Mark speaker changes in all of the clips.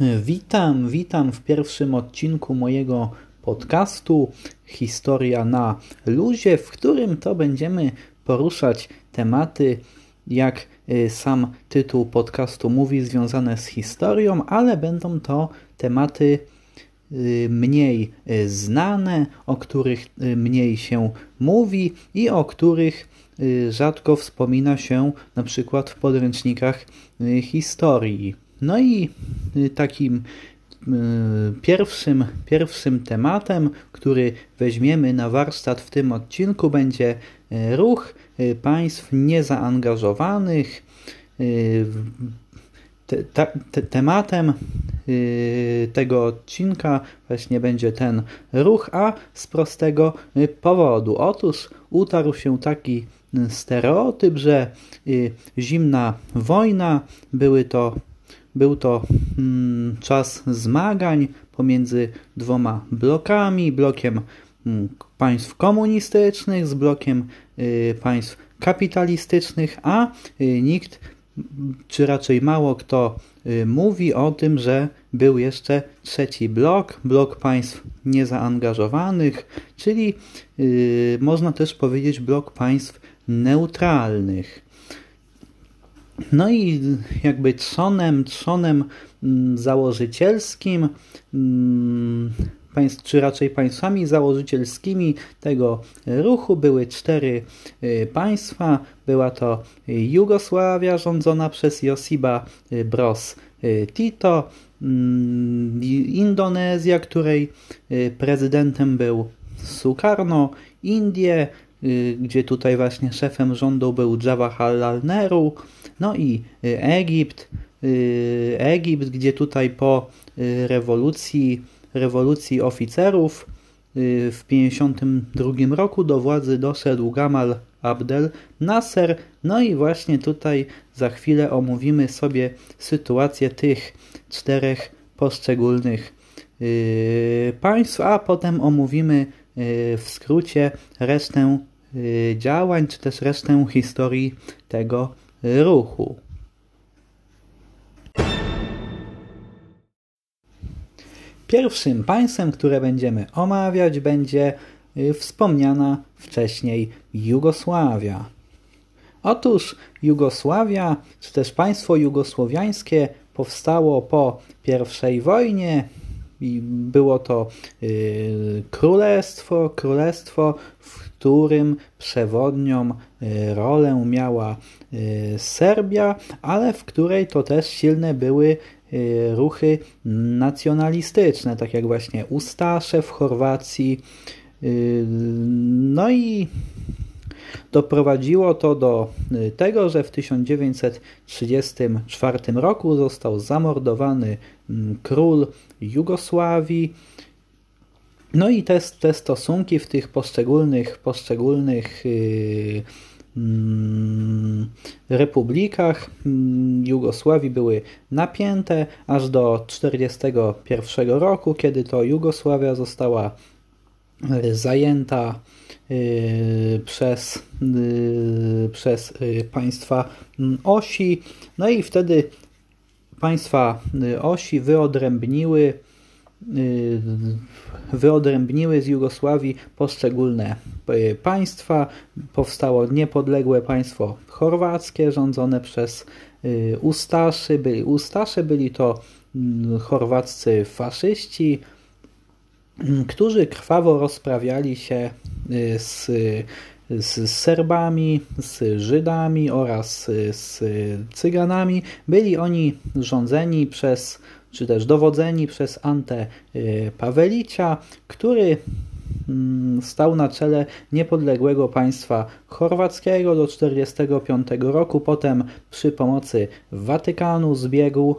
Speaker 1: Witam, witam w pierwszym odcinku mojego podcastu Historia na luzie, w którym to będziemy poruszać tematy, jak y, sam tytuł podcastu mówi, związane z historią, ale będą to tematy y, mniej y, znane, o których mniej się mówi i o których rzadko wspomina się na przykład w podręcznikach historii. No i y, takim y, pierwszym, pierwszym tematem, który weźmiemy na warsztat w tym odcinku, będzie y, ruch państw niezaangażowanych. Te, te, tematem tego odcinka właśnie będzie ten ruch, a z prostego powodu. Otóż utarł się taki stereotyp, że zimna wojna były to był to mm, czas zmagań pomiędzy dwoma blokami, blokiem mm, państw komunistycznych z blokiem y, państw kapitalistycznych, a y, nikt, czy raczej mało kto y, mówi o tym, że był jeszcze trzeci blok, blok państw niezaangażowanych, czyli można też powiedzieć blok państw neutralnych. No i jakby trzonem, trzonem mm, założycielskim, mm, czy raczej państwami założycielskimi tego ruchu były cztery y, państwa. Była to Jugosławia rządzona przez Josiba Broz Tito, mm, Indonezja, której y, prezydentem był Sukarno, Indie, y, gdzie tutaj właśnie szefem rządu był Jawaharlal Nehru, no i y, Egipt, y, Egipt, gdzie tutaj po y, rewolucji, rewolucji oficerów w 1952 roku do władzy doszedł Gamal Abdel Nasser. No i właśnie tutaj za chwilę omówimy sobie sytuację tych czterech poszczególnych państw, a potem omówimy w skrócie resztę działań, czy też resztę historii tego ruchu. Pierwszym państwem, które będziemy omawiać, będzie y, wspomniana wcześniej Jugosławia. Otóż Jugosławia, czy też państwo jugosłowiańskie powstało po I wojnie i było to y, królestwo, królestwo, w którym przewodnią y, rolę miała y, Serbia, ale w której to też silne były ruchy nacjonalistyczne, tak jak właśnie Ustasze w Chorwacji. No i Doprowadziło to do y, tego, że w 1934 roku został zamordowany mm, król Jugosławii. No i te, te stosunki w tych poszczególnych, poszczególnych yy, republikach mm, Jugosławii były napięte aż do 1941 roku, kiedy to Jugosławia została zajęta Y, przez, y, przez y, państwa mm, osi. No i wtedy państwa osi wyodrębniły wyodrębniły z Jugosławii poszczególne państwa. Powstało niepodległe państwo chorwackie rządzone przez Ustaszy. Byli Ustasze, byli to mm, chorwaccy faszyści, którzy krwawo rozprawiali się y, z, z Serbami, z Żydami oraz z Cyganami. Byli oni rządzeni przez, czy też dowodzeni przez Ante y, Pawelicia, który mm, stał na czele niepodległego państwa chorwackiego do 1945 roku. Potem przy pomocy Watykanu zbiegł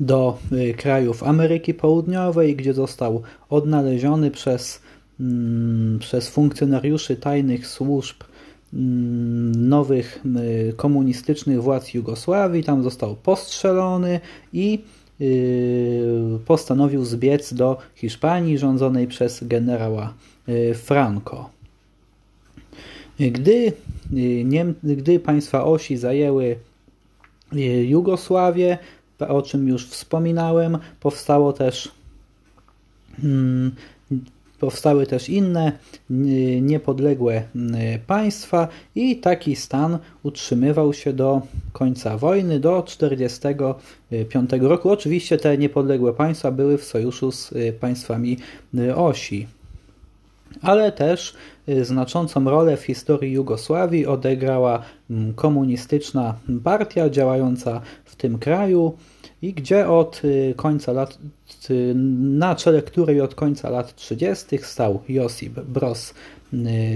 Speaker 1: do y, krajów Ameryki Południowej, gdzie został odnaleziony przez, mm, przez funkcjonariuszy tajnych służb mm, nowych y, komunistycznych władz Jugosławii. Tam został postrzelony i y, postanowił zbiec do Hiszpanii rządzonej przez generała Franco. Gdy, Niem gdy państwa osi zajęły Jugosławię, o czym już wspominałem, powstało też mm, powstały też inne niepodległe państwa i taki stan utrzymywał się do końca wojny, do 1945 roku. Oczywiście te niepodległe państwa były w sojuszu z państwami osi ale też y, znaczącą rolę w historii Jugosławii odegrała mm, komunistyczna partia działająca w tym kraju i gdzie od y, końca lat, y, na czele której od końca lat 30. stał Josip Broz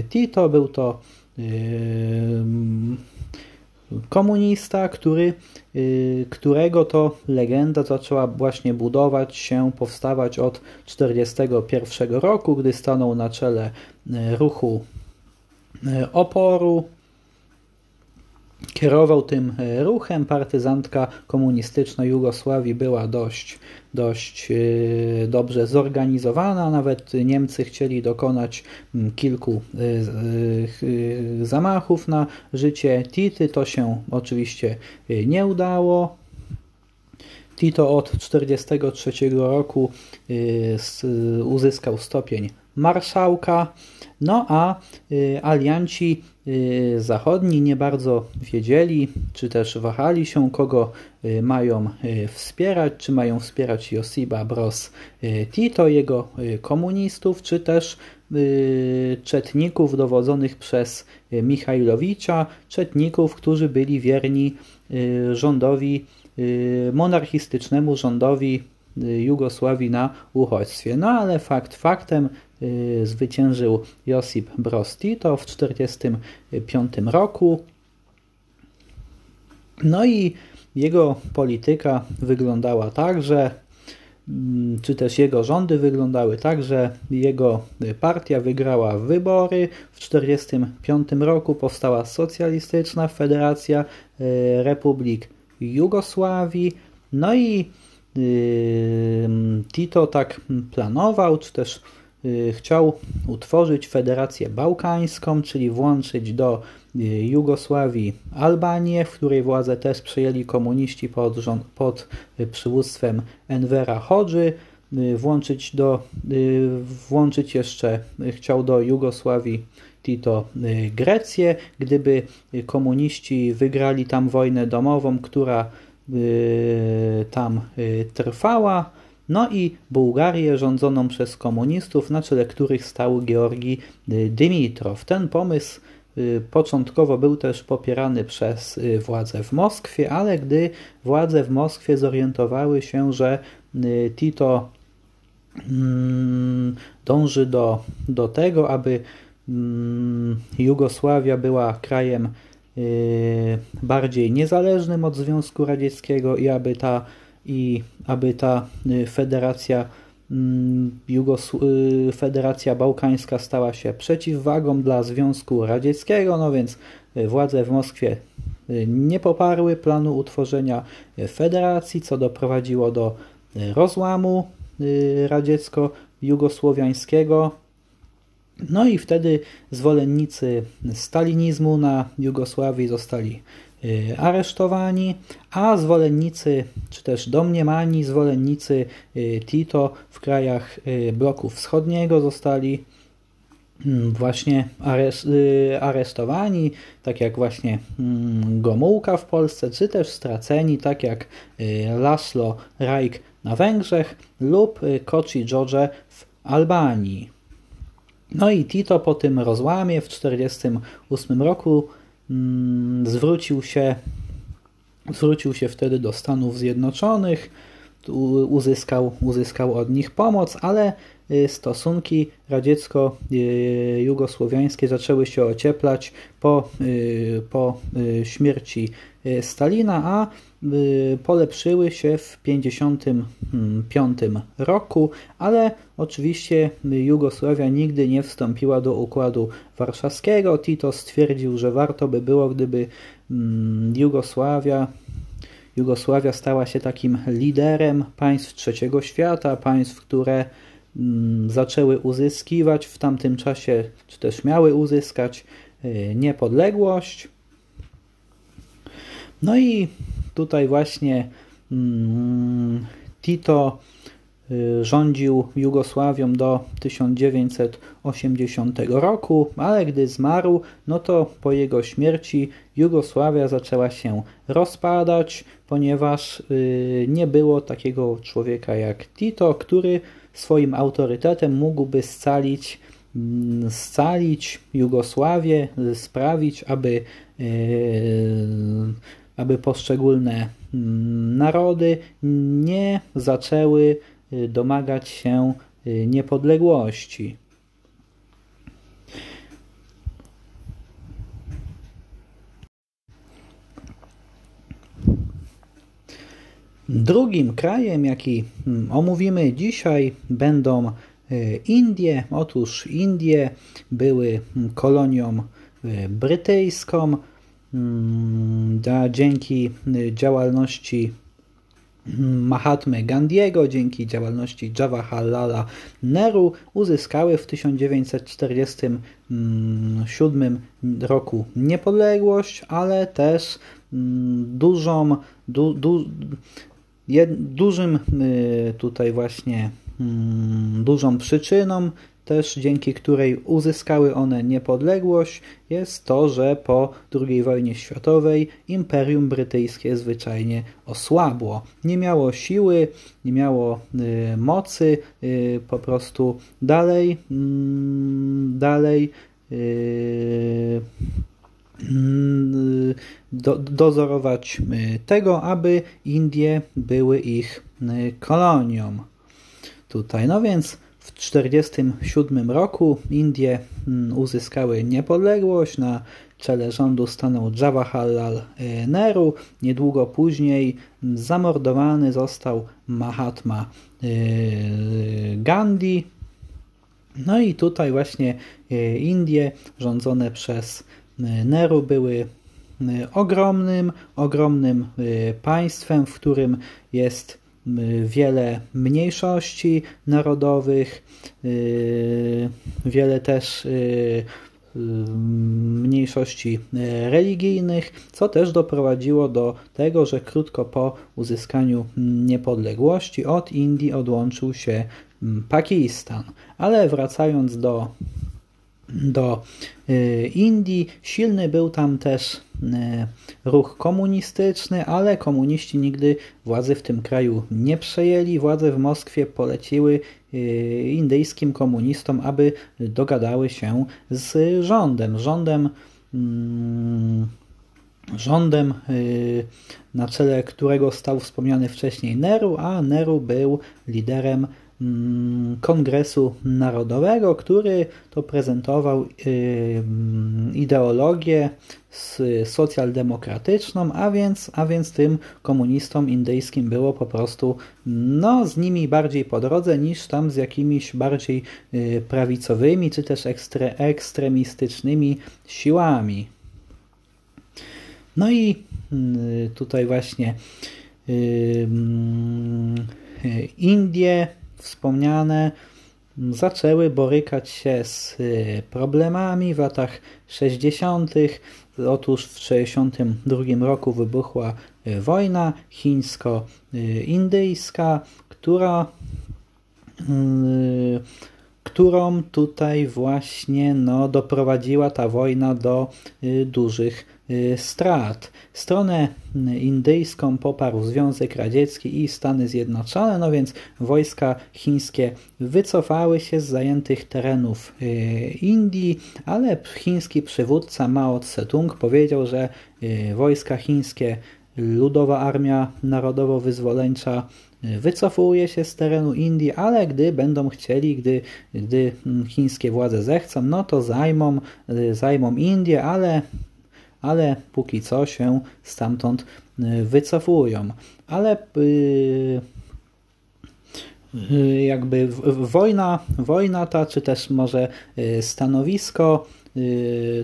Speaker 1: Tito. Był to komunista, który, y, którego to legenda zaczęła właśnie budować się, powstawać od 1941 roku, gdy stanął na czele y, ruchu y, oporu. Kierował tym ruchem. Partyzantka komunistyczna Jugosławii była dość dość e, dobrze zorganizowana. Nawet Niemcy chcieli dokonać mm, kilku e, e, zamachów na życie Tity. To się oczywiście nie udało. Tito od 1943 roku uzyskał stopień marszałka, no a alianci Y, zachodni nie bardzo wiedzieli, czy też wahali się, kogo y, mają y, wspierać, czy mają wspierać Josipa Broz Tito, jego komunistów, czy też czetników dowodzonych przez Michajlowicza, czetników, którzy byli wierni rządowi, monarchistycznemu rządowi Jugosławii na uchodźstwie. No ale fakt faktem, Y, zwyciężył Josip Broz Tito w 1945 roku. No i jego polityka wyglądała tak, że mm, czy też jego rządy wyglądały tak, że jego partia wygrała wybory. W 1945 roku powstała Socjalistyczna Federacja y, Republik Jugosławii. No i y, Tito tak planował, czy też Y, chciał utworzyć Federację Bałkańską, czyli włączyć do y, Jugosławii Albanię, w której władzę też przejęli komuniści pod, rząd, pod y, przywództwem Envera Hodży, włączyć, do, włączyć jeszcze, chciał do Jugosławii Tito Grecję. Gdyby komuniści wygrali tam wojnę domową, która tam trwała, no i Bułgarię rządzoną przez komunistów, na czele których stał Georgi y, Dymitrow. Ten pomysł y, początkowo był też popierany przez y, władze w Moskwie, ale gdy władze w Moskwie zorientowały się, że Tito mm, dąży do, do tego, aby mm, Jugosławia była krajem bardziej niezależnym od Związku Radzieckiego i aby ta i aby ta y, federacja mm, Jugos y, Federacja Bałkańska stała się przeciwwagą dla Związku Radzieckiego, no więc y, władze w Moskwie nie poparły planu utworzenia federacji, co doprowadziło do rozłamu radziecko-jugosłowiańskiego. No i wtedy zwolennicy stalinizmu na Jugosławii zostali aresztowani, a zwolennicy, czy też domniemani zwolennicy y, Tito w krajach y, bloku wschodniego zostali mm, właśnie aresztowani, tak jak właśnie mm, Gomułka w Polsce, czy też straceni, tak jak Laszlo Rajk na Węgrzech lub Koci George w Albanii. No i Tito po tym rozłamie w 1948 roku zwrócił się, zwrócił się wtedy do Stanów Zjednoczonych, uzyskał, uzyskał od nich pomoc, ale y, stosunki radziecko-jugosłowiańskie zaczęły się ocieplać po, y, po y, śmierci Stalina, a polepszyły się w 1955 roku, ale oczywiście Jugosławia nigdy nie wstąpiła do Układu Warszawskiego. Tito stwierdził, że warto by było, gdyby mm, Jugosławia Jugosławia stała się takim liderem państw trzeciego świata, państw, które mm, zaczęły uzyskiwać w tamtym czasie, czy też miały uzyskać y, niepodległość. No i tutaj właśnie mm, Tito y, rządził Jugosławią do 1980 roku, ale gdy zmarł, no to po jego śmierci Jugosławia zaczęła się rozpadać, ponieważ y, nie było takiego człowieka jak Tito, który swoim autorytetem mógłby scalić mm, scalić Jugosławię, sprawić, aby, aby poszczególne Mm, narody nie zaczęły y, domagać się y, niepodległości. Drugim krajem, jaki mm, omówimy dzisiaj, będą y, Indie. Otóż Indie były mm, kolonią brytyjską, dzięki y, działalności mm, Mahatmy Gandhiego, dzięki działalności Jawaharlala Nehru uzyskały w 1947 roku niepodległość, ale też mm, dużą, du, du, dużym y, tutaj właśnie dużą przyczyną też dzięki której uzyskały one niepodległość, jest to, że po II wojnie światowej Imperium Brytyjskie zwyczajnie osłabło. Nie miało siły, nie miało y, mocy, y, po prostu dalej, y, dalej mm, do, dozorować y, tego, aby Indie były ich y, kolonią. Tutaj, no więc w 1947 roku Indie mm, uzyskały niepodległość. Na czele rządu stanął Jawaharlal e, Nehru. Niedługo później mm, zamordowany został Mahatma e, Gandhi. No i tutaj właśnie e, Indie rządzone przez Nehru były ogromnym, ogromnym państwem, w którym jest wiele mniejszości narodowych, y, wiele też y, y, mniejszości religijnych, co też doprowadziło do tego, że krótko po uzyskaniu niepodległości od Indii odłączył się Pakistan. Ale wracając do do y, Indii. Silny był tam też y, ruch komunistyczny, ale komuniści nigdy władzy w tym kraju nie przejęli. Władze w Moskwie poleciły y, indyjskim komunistom, aby dogadały się z rządem. Rządem mm, rządem, na czele którego stał wspomniany wcześniej Nehru, a Nehru był liderem Kongresu Narodowego, który to prezentował y, ideologię socjaldemokratyczną, a więc, a więc tym komunistom indyjskim było po prostu no, z nimi bardziej po drodze niż tam z jakimiś bardziej y, prawicowymi czy też ekstre, ekstremistycznymi siłami. No i y, tutaj właśnie Indie wspomniane zaczęły borykać się z y, problemami w latach 60. Otóż w 1962 roku wybuchła y, wojna chińsko-indyjska, która y, którą tutaj właśnie no, doprowadziła ta wojna do dużych strat. Stronę indyjską poparł Związek Radziecki i Stany Zjednoczone, no więc wojska chińskie wycofały się z zajętych terenów y, Indii, ale chiński przywódca Mao Tse-tung powiedział, że y, wojska chińskie, Ludowa Armia Narodowo-Wyzwoleńcza wycofuje się z terenu Indii, ale gdy będą chcieli, gdy, gdy chińskie władze zechcą, no to zajmą, zajmą Indię, ale ale póki co się stamtąd y, wycofują. Ale y, y, jakby wojna, wojna ta, czy też może stanowisko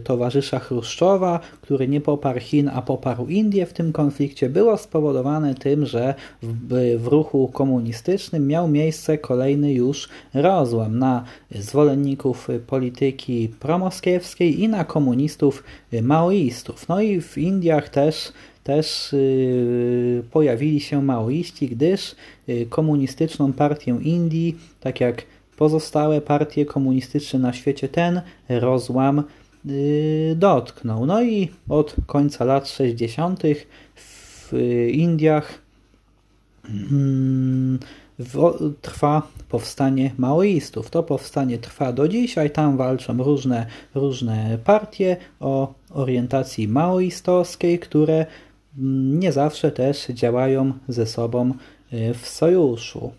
Speaker 1: towarzysza Chruszczowa, który nie poparł Chin, a poparł Indię w tym konflikcie, było spowodowane tym, że w, w ruchu komunistycznym miał miejsce kolejny już rozłam na zwolenników polityki promoskiewskiej i na komunistów maoistów. No i w Indiach też też pojawili się maoiści, gdyż komunistyczną partię Indii, tak jak pozostałe partie komunistyczne na świecie ten rozłam y, dotknął. No i od końca lat 60. w Indiach mm, trwa powstanie maoistów. To powstanie trwa do dzisiaj, tam walczą różne, różne partie o orientacji maoistowskiej, które mm, nie zawsze też działają ze sobą y, w sojuszu.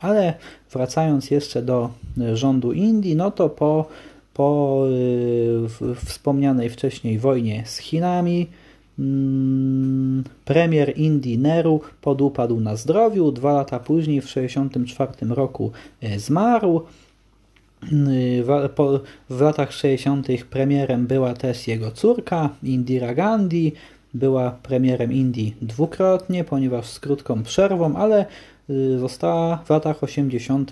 Speaker 1: Ale wracając jeszcze do rządu Indii, no to po, po y, wspomnianej wcześniej wojnie z Chinami, mm, premier Indii Nehru podupadł na zdrowiu. Dwa lata później, w 1964 roku, y, zmarł. Y, w latach 60. premierem była też jego córka Indira Gandhi. Była premierem Indii dwukrotnie, ponieważ z krótką przerwą, ale została w latach 80.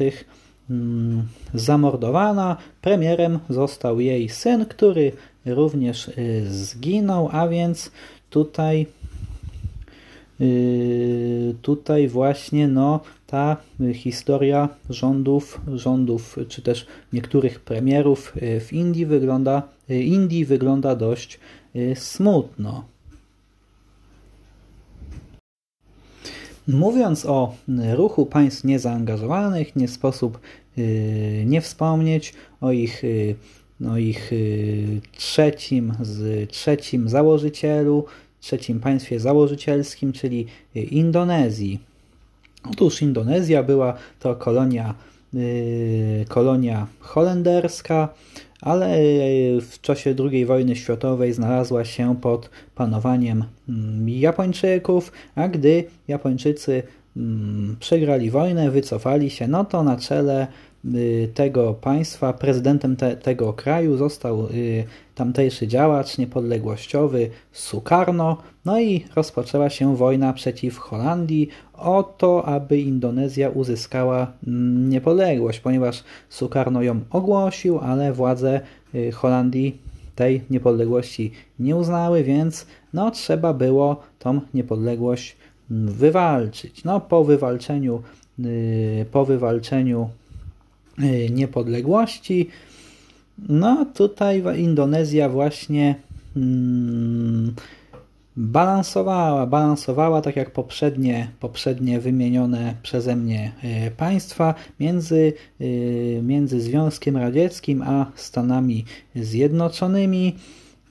Speaker 1: Mm, zamordowana. Premierem został jej syn, który również y, zginął, a więc tutaj y, tutaj właśnie no, ta historia rządów, rządów czy też niektórych premierów w Indii wygląda, Indii wygląda dość smutno. Mówiąc o ruchu państw niezaangażowanych, nie sposób y, nie wspomnieć o ich, y, o ich y, trzecim, z trzecim założycielu, trzecim państwie założycielskim, czyli Indonezji. Otóż Indonezja była to kolonia, kolonia holenderska, ale e, w czasie II wojny światowej znalazła się pod panowaniem mm, Japończyków, a gdy Japończycy mm, przegrali wojnę, wycofali się, no to na czele tego państwa, prezydentem te, tego kraju został y, tamtejszy działacz niepodległościowy Sukarno, no i rozpoczęła się wojna przeciw Holandii o to, aby Indonezja uzyskała mm, niepodległość, ponieważ Sukarno ją ogłosił, ale władze y, Holandii tej niepodległości nie uznały, więc no, trzeba było tą niepodległość mm, wywalczyć. No, po wywalczeniu, y, po wywalczeniu y, niepodległości, no tutaj Indonezja właśnie hmm, balansowała, balansowała tak jak poprzednie, poprzednie wymienione przeze mnie e, państwa między, e, między Związkiem Radzieckim a Stanami Zjednoczonymi.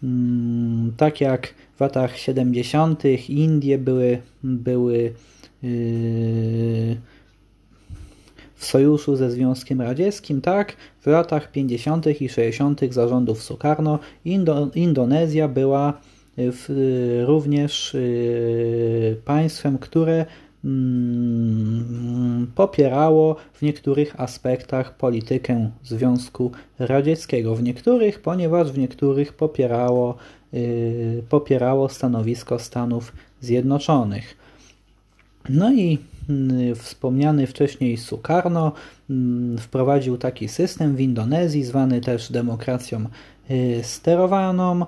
Speaker 1: Mm, tak jak w latach 70. Indie były, były e, w sojuszu ze Związkiem Radzieckim, tak w latach 50. i 60. zarządów Sukarno Indo Indonezja była w, również y, państwem, które mm, popierało w niektórych aspektach politykę Związku Radzieckiego. W niektórych, ponieważ w niektórych popierało, y, popierało stanowisko Stanów Zjednoczonych. No i wspomniany wcześniej Sukarno mm, wprowadził taki system w Indonezji, zwany też demokracją y, sterowaną,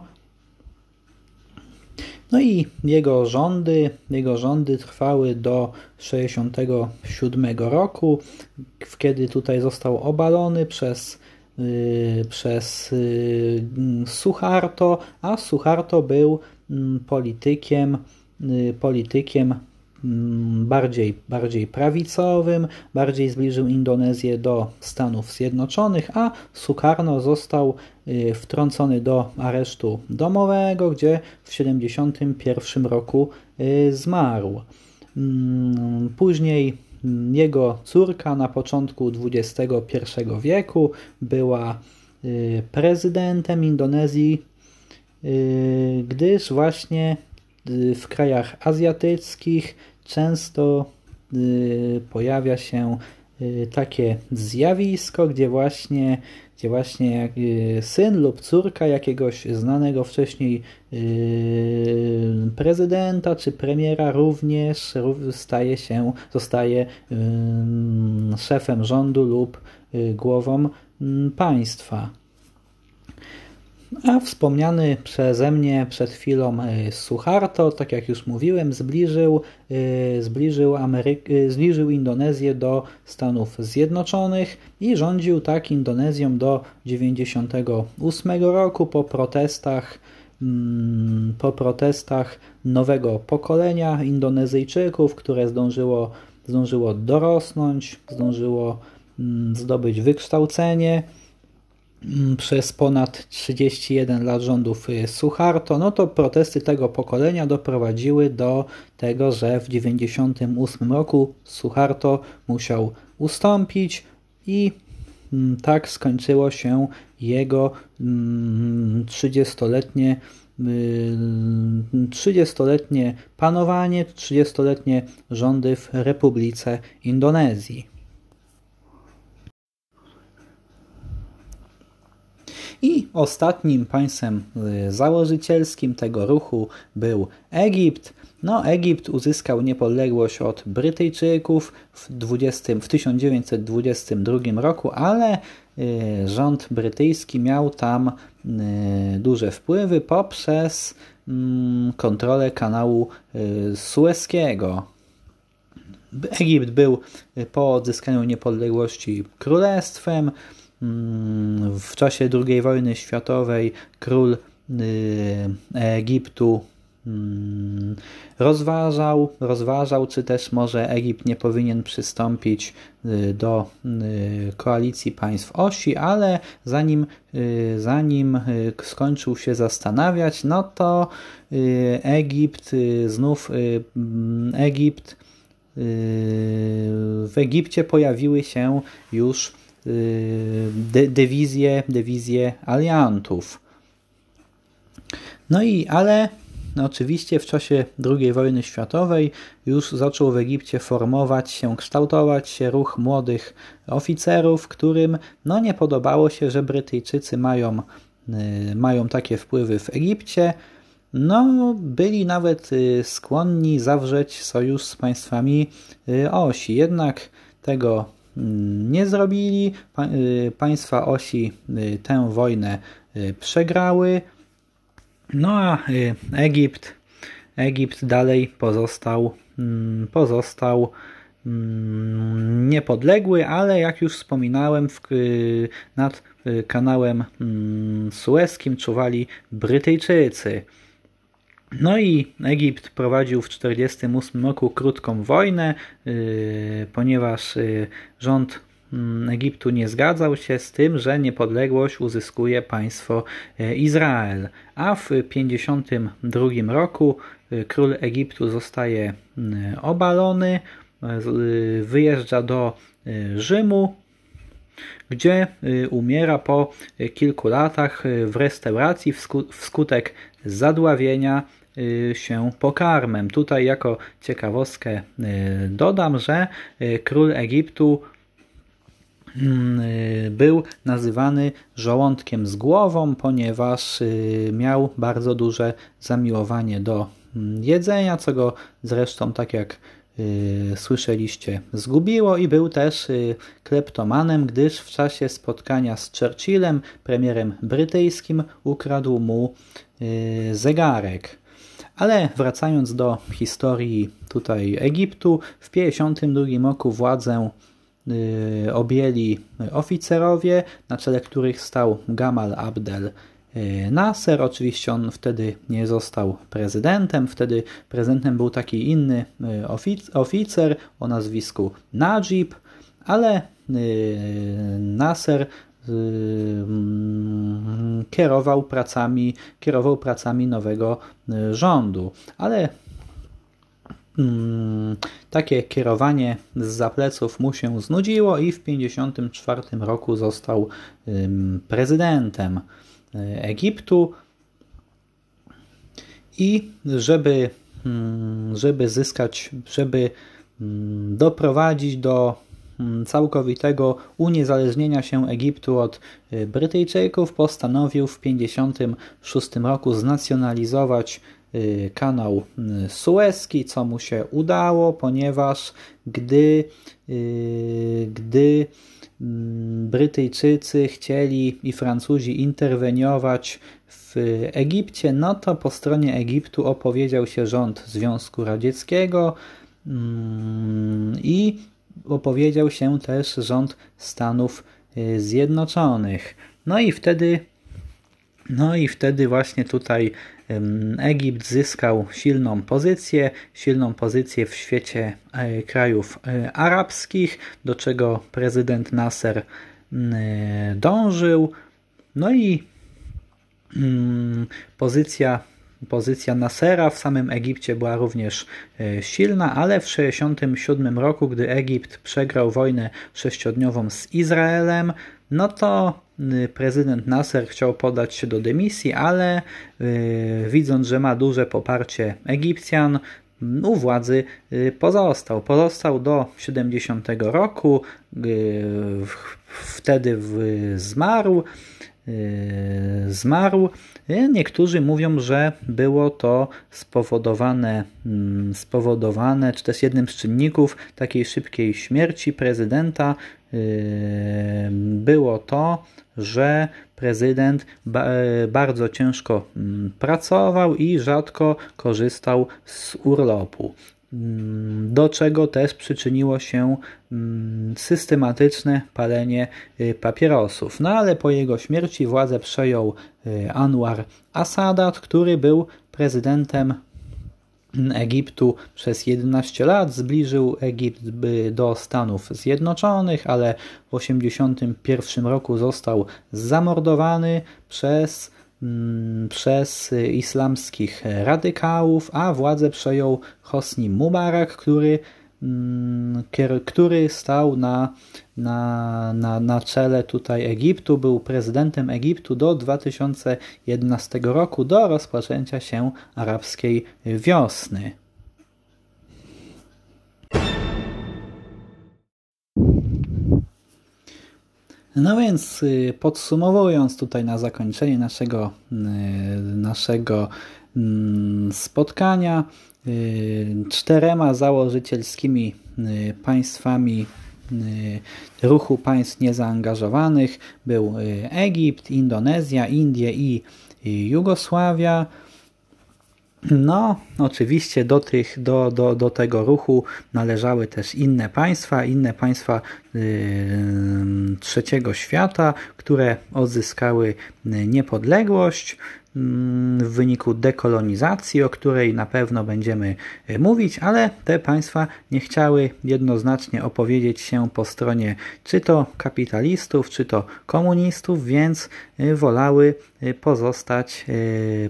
Speaker 1: no i jego rządy, jego rządy trwały do 67 roku, kiedy tutaj został obalony przez, przez Suharto, a Suharto był yy, politykiem, y, politykiem Mm, bardziej, bardziej prawicowym, bardziej zbliżył Indonezję do Stanów Zjednoczonych, a Sukarno został y, wtrącony do aresztu domowego, gdzie w 1971 roku y, zmarł. Mm, później mm, jego córka na początku XXI wieku była y, prezydentem Indonezji, gdyż właśnie w krajach azjatyckich często y, pojawia się takie zjawisko, gdzie właśnie, gdzie właśnie syn lub córka jakiegoś znanego wcześniej prezydenta czy premiera również staje się, zostaje szefem rządu lub głową państwa. A wspomniany przeze mnie przed chwilą e, Suharto, tak jak już mówiłem, zbliżył, e, zbliżył, e, zbliżył Indonezję do Stanów Zjednoczonych i rządził tak Indonezją do 1998 roku po protestach mm, po protestach nowego pokolenia Indonezyjczyków, które zdążyło, zdążyło dorosnąć, zdążyło mm, zdobyć wykształcenie przez ponad 31 lat rządów y, Suharto, no to protesty tego pokolenia doprowadziły do tego, że w 1998 roku Suharto musiał ustąpić i mm, tak skończyło się jego 30-letnie mm, 30-letnie panowanie, 30-letnie rządy w Republice Indonezji. I ostatnim państwem y, założycielskim tego ruchu był Egipt. No, Egipt uzyskał niepodległość od Brytyjczyków w, 20, w 1922 roku, ale y, rząd brytyjski miał tam y, duże wpływy poprzez mm, kontrolę kanału Sueskiego. Egipt był po odzyskaniu niepodległości królestwem, w czasie II wojny światowej król y, Egiptu mm, rozważał, rozważał, czy też może Egipt nie powinien przystąpić y, do y, koalicji państw osi, ale zanim, zanim skończył się zastanawiać, no to Egipt znów mm, Egipt w Egipcie pojawiły się już de, dewizję, dewizję aliantów. No i ale no oczywiście w czasie II wojny światowej już zaczął w Egipcie formować się, kształtować się ruch młodych oficerów, którym no nie podobało się, że Brytyjczycy mają, y, mają takie wpływy w Egipcie. No, byli nawet y, skłonni zawrzeć sojusz z państwami osi. Jednak tego nie zrobili. Y, państwa osi y, tę wojnę y, przegrały. No a Egipt, Egipt dalej pozostał, mm, pozostał mm, niepodległy, ale jak już wspominałem, w, nad kanałem mm, Sueskim czuwali Brytyjczycy. No i Egipt prowadził w 1948 roku krótką wojnę, yy, ponieważ yy, rząd mm, Egiptu nie zgadzał się z tym, że niepodległość uzyskuje państwo yy, Izrael. A w 1952 roku król Egiptu zostaje obalony, wyjeżdża do Rzymu, gdzie umiera po kilku latach w restauracji wskutek zadławienia Y, się pokarmem. Tutaj jako ciekawostkę y, dodam, że y, król Egiptu mm, był nazywany żołądkiem z głową, ponieważ miał bardzo duże zamiłowanie do mm, jedzenia, co go zresztą, tak jak słyszeliście, zgubiło i był też kleptomanem, gdyż w czasie spotkania z Churchillem, premierem brytyjskim, ukradł mu zegarek. Ale wracając do historii tutaj Egiptu, w 1952 roku władzę y, objęli oficerowie, na czele których stał Gamal Abdel y, Nasser. Oczywiście on wtedy nie został prezydentem, wtedy prezydentem był taki inny y, oficer o nazwisku Najib, ale Nasser kierował pracami, kierował pracami nowego y, rządu. Ale mm, takie kierowanie z zapleców mu się znudziło i w 1954 roku został prezydentem y, Egiptu. I żeby, mm, żeby zyskać, żeby doprowadzić do mm, całkowitego uniezależnienia się Egiptu od Brytyjczyków postanowił w 1956 roku znacjonalizować kanał Suezki, co mu się udało, ponieważ gdy, gdy mm, Brytyjczycy chcieli i Francuzi interweniować w Egipcie, no to po stronie Egiptu opowiedział się rząd Związku Radzieckiego mm, i opowiedział się też rząd Stanów y, Zjednoczonych. No i wtedy no i wtedy właśnie tutaj Egipt zyskał silną pozycję, silną pozycję w świecie e, krajów e, arabskich, do czego prezydent Nasser dążył. No i pozycja, pozycja Nasera w samym Egipcie była również e, silna, ale w 1967 roku, gdy Egipt przegrał wojnę sześciodniową z Izraelem, no to y, prezydent Nasser chciał podać się do dymisji, ale yy, widząc, że ma duże poparcie Egipcjan, u władzy y, pozostał. Pozostał do 70 roku, yy, wtedy zmarł. Yy, zmarł. Niektórzy mówią, że było to spowodowane, mm, spowodowane, czy też jednym z czynników takiej szybkiej śmierci prezydenta yy, było to, że prezydent bardzo ciężko mm, pracował i rzadko korzystał z urlopu. Mm, do czego też przyczyniło się mm, systematyczne palenie y, papierosów. No ale po jego śmierci władzę przejął y, Anwar Asadat, który był prezydentem Egiptu przez 11 lat, zbliżył Egipt do Stanów Zjednoczonych, ale w 1981 roku został zamordowany przez Mm, przez islamskich radykałów, a władzę przejął Hosni Mubarak, który, mm, który stał na, na, na, na czele tutaj Egiptu, był prezydentem Egiptu do 2011 roku, do rozpoczęcia się arabskiej wiosny. No więc y, podsumowując tutaj na zakończenie naszego, y, naszego mm, spotkania, y, czterema założycielskimi państwami ruchu państw niezaangażowanych był Egipt, Indonezja, Indie i Jugosławia. No, oczywiście do, tych, do, do, do tego ruchu należały też inne państwa, inne państwa yy, trzeciego świata, które odzyskały niepodległość w wyniku dekolonizacji, o której na pewno będziemy e, mówić, ale te państwa nie chciały jednoznacznie opowiedzieć się po stronie czy to kapitalistów, czy to komunistów, więc e, wolały e, pozostać,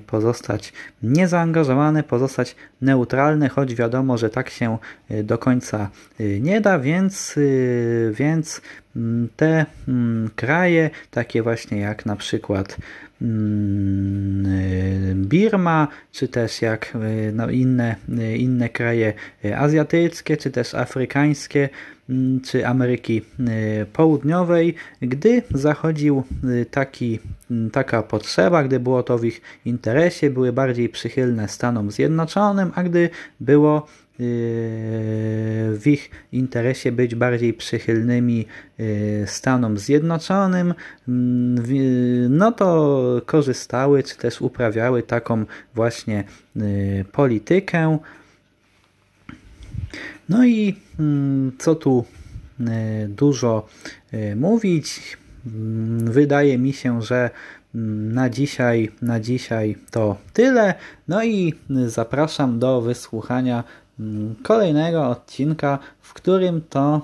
Speaker 1: pozostać niezaangażowane, pozostać neutralne, choć wiadomo, że tak się do końca nie da, więc, więc mm, te mm, kraje, takie właśnie jak na przykład Mm, Birma, czy też jak e, no, inne, e, inne kraje azjatyckie, czy też afrykańskie, mm, czy Ameryki Południowej, gdy zachodził taki, mm, taka potrzeba, gdy było to w ich interesie, były bardziej przychylne Stanom Zjednoczonym, a gdy było ich interesie być bardziej przychylnymi y, Stanom Zjednoczonym, mm, no to korzystały czy też uprawiały taką właśnie y, politykę. No i mm, co tu dużo mówić? Mm, wydaje mi się, że na dzisiaj, na dzisiaj to tyle. No i zapraszam do wysłuchania kolejnego odcinka, w którym to,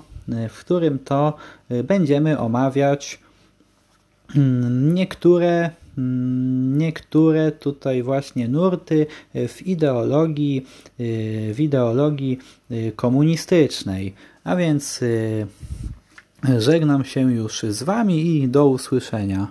Speaker 1: w którym to y, będziemy omawiać mm, niektóre mm, niektóre tutaj właśnie nurty w ideologii, y, w ideologii y, komunistycznej. A więc żegnam się już z Wami i do usłyszenia.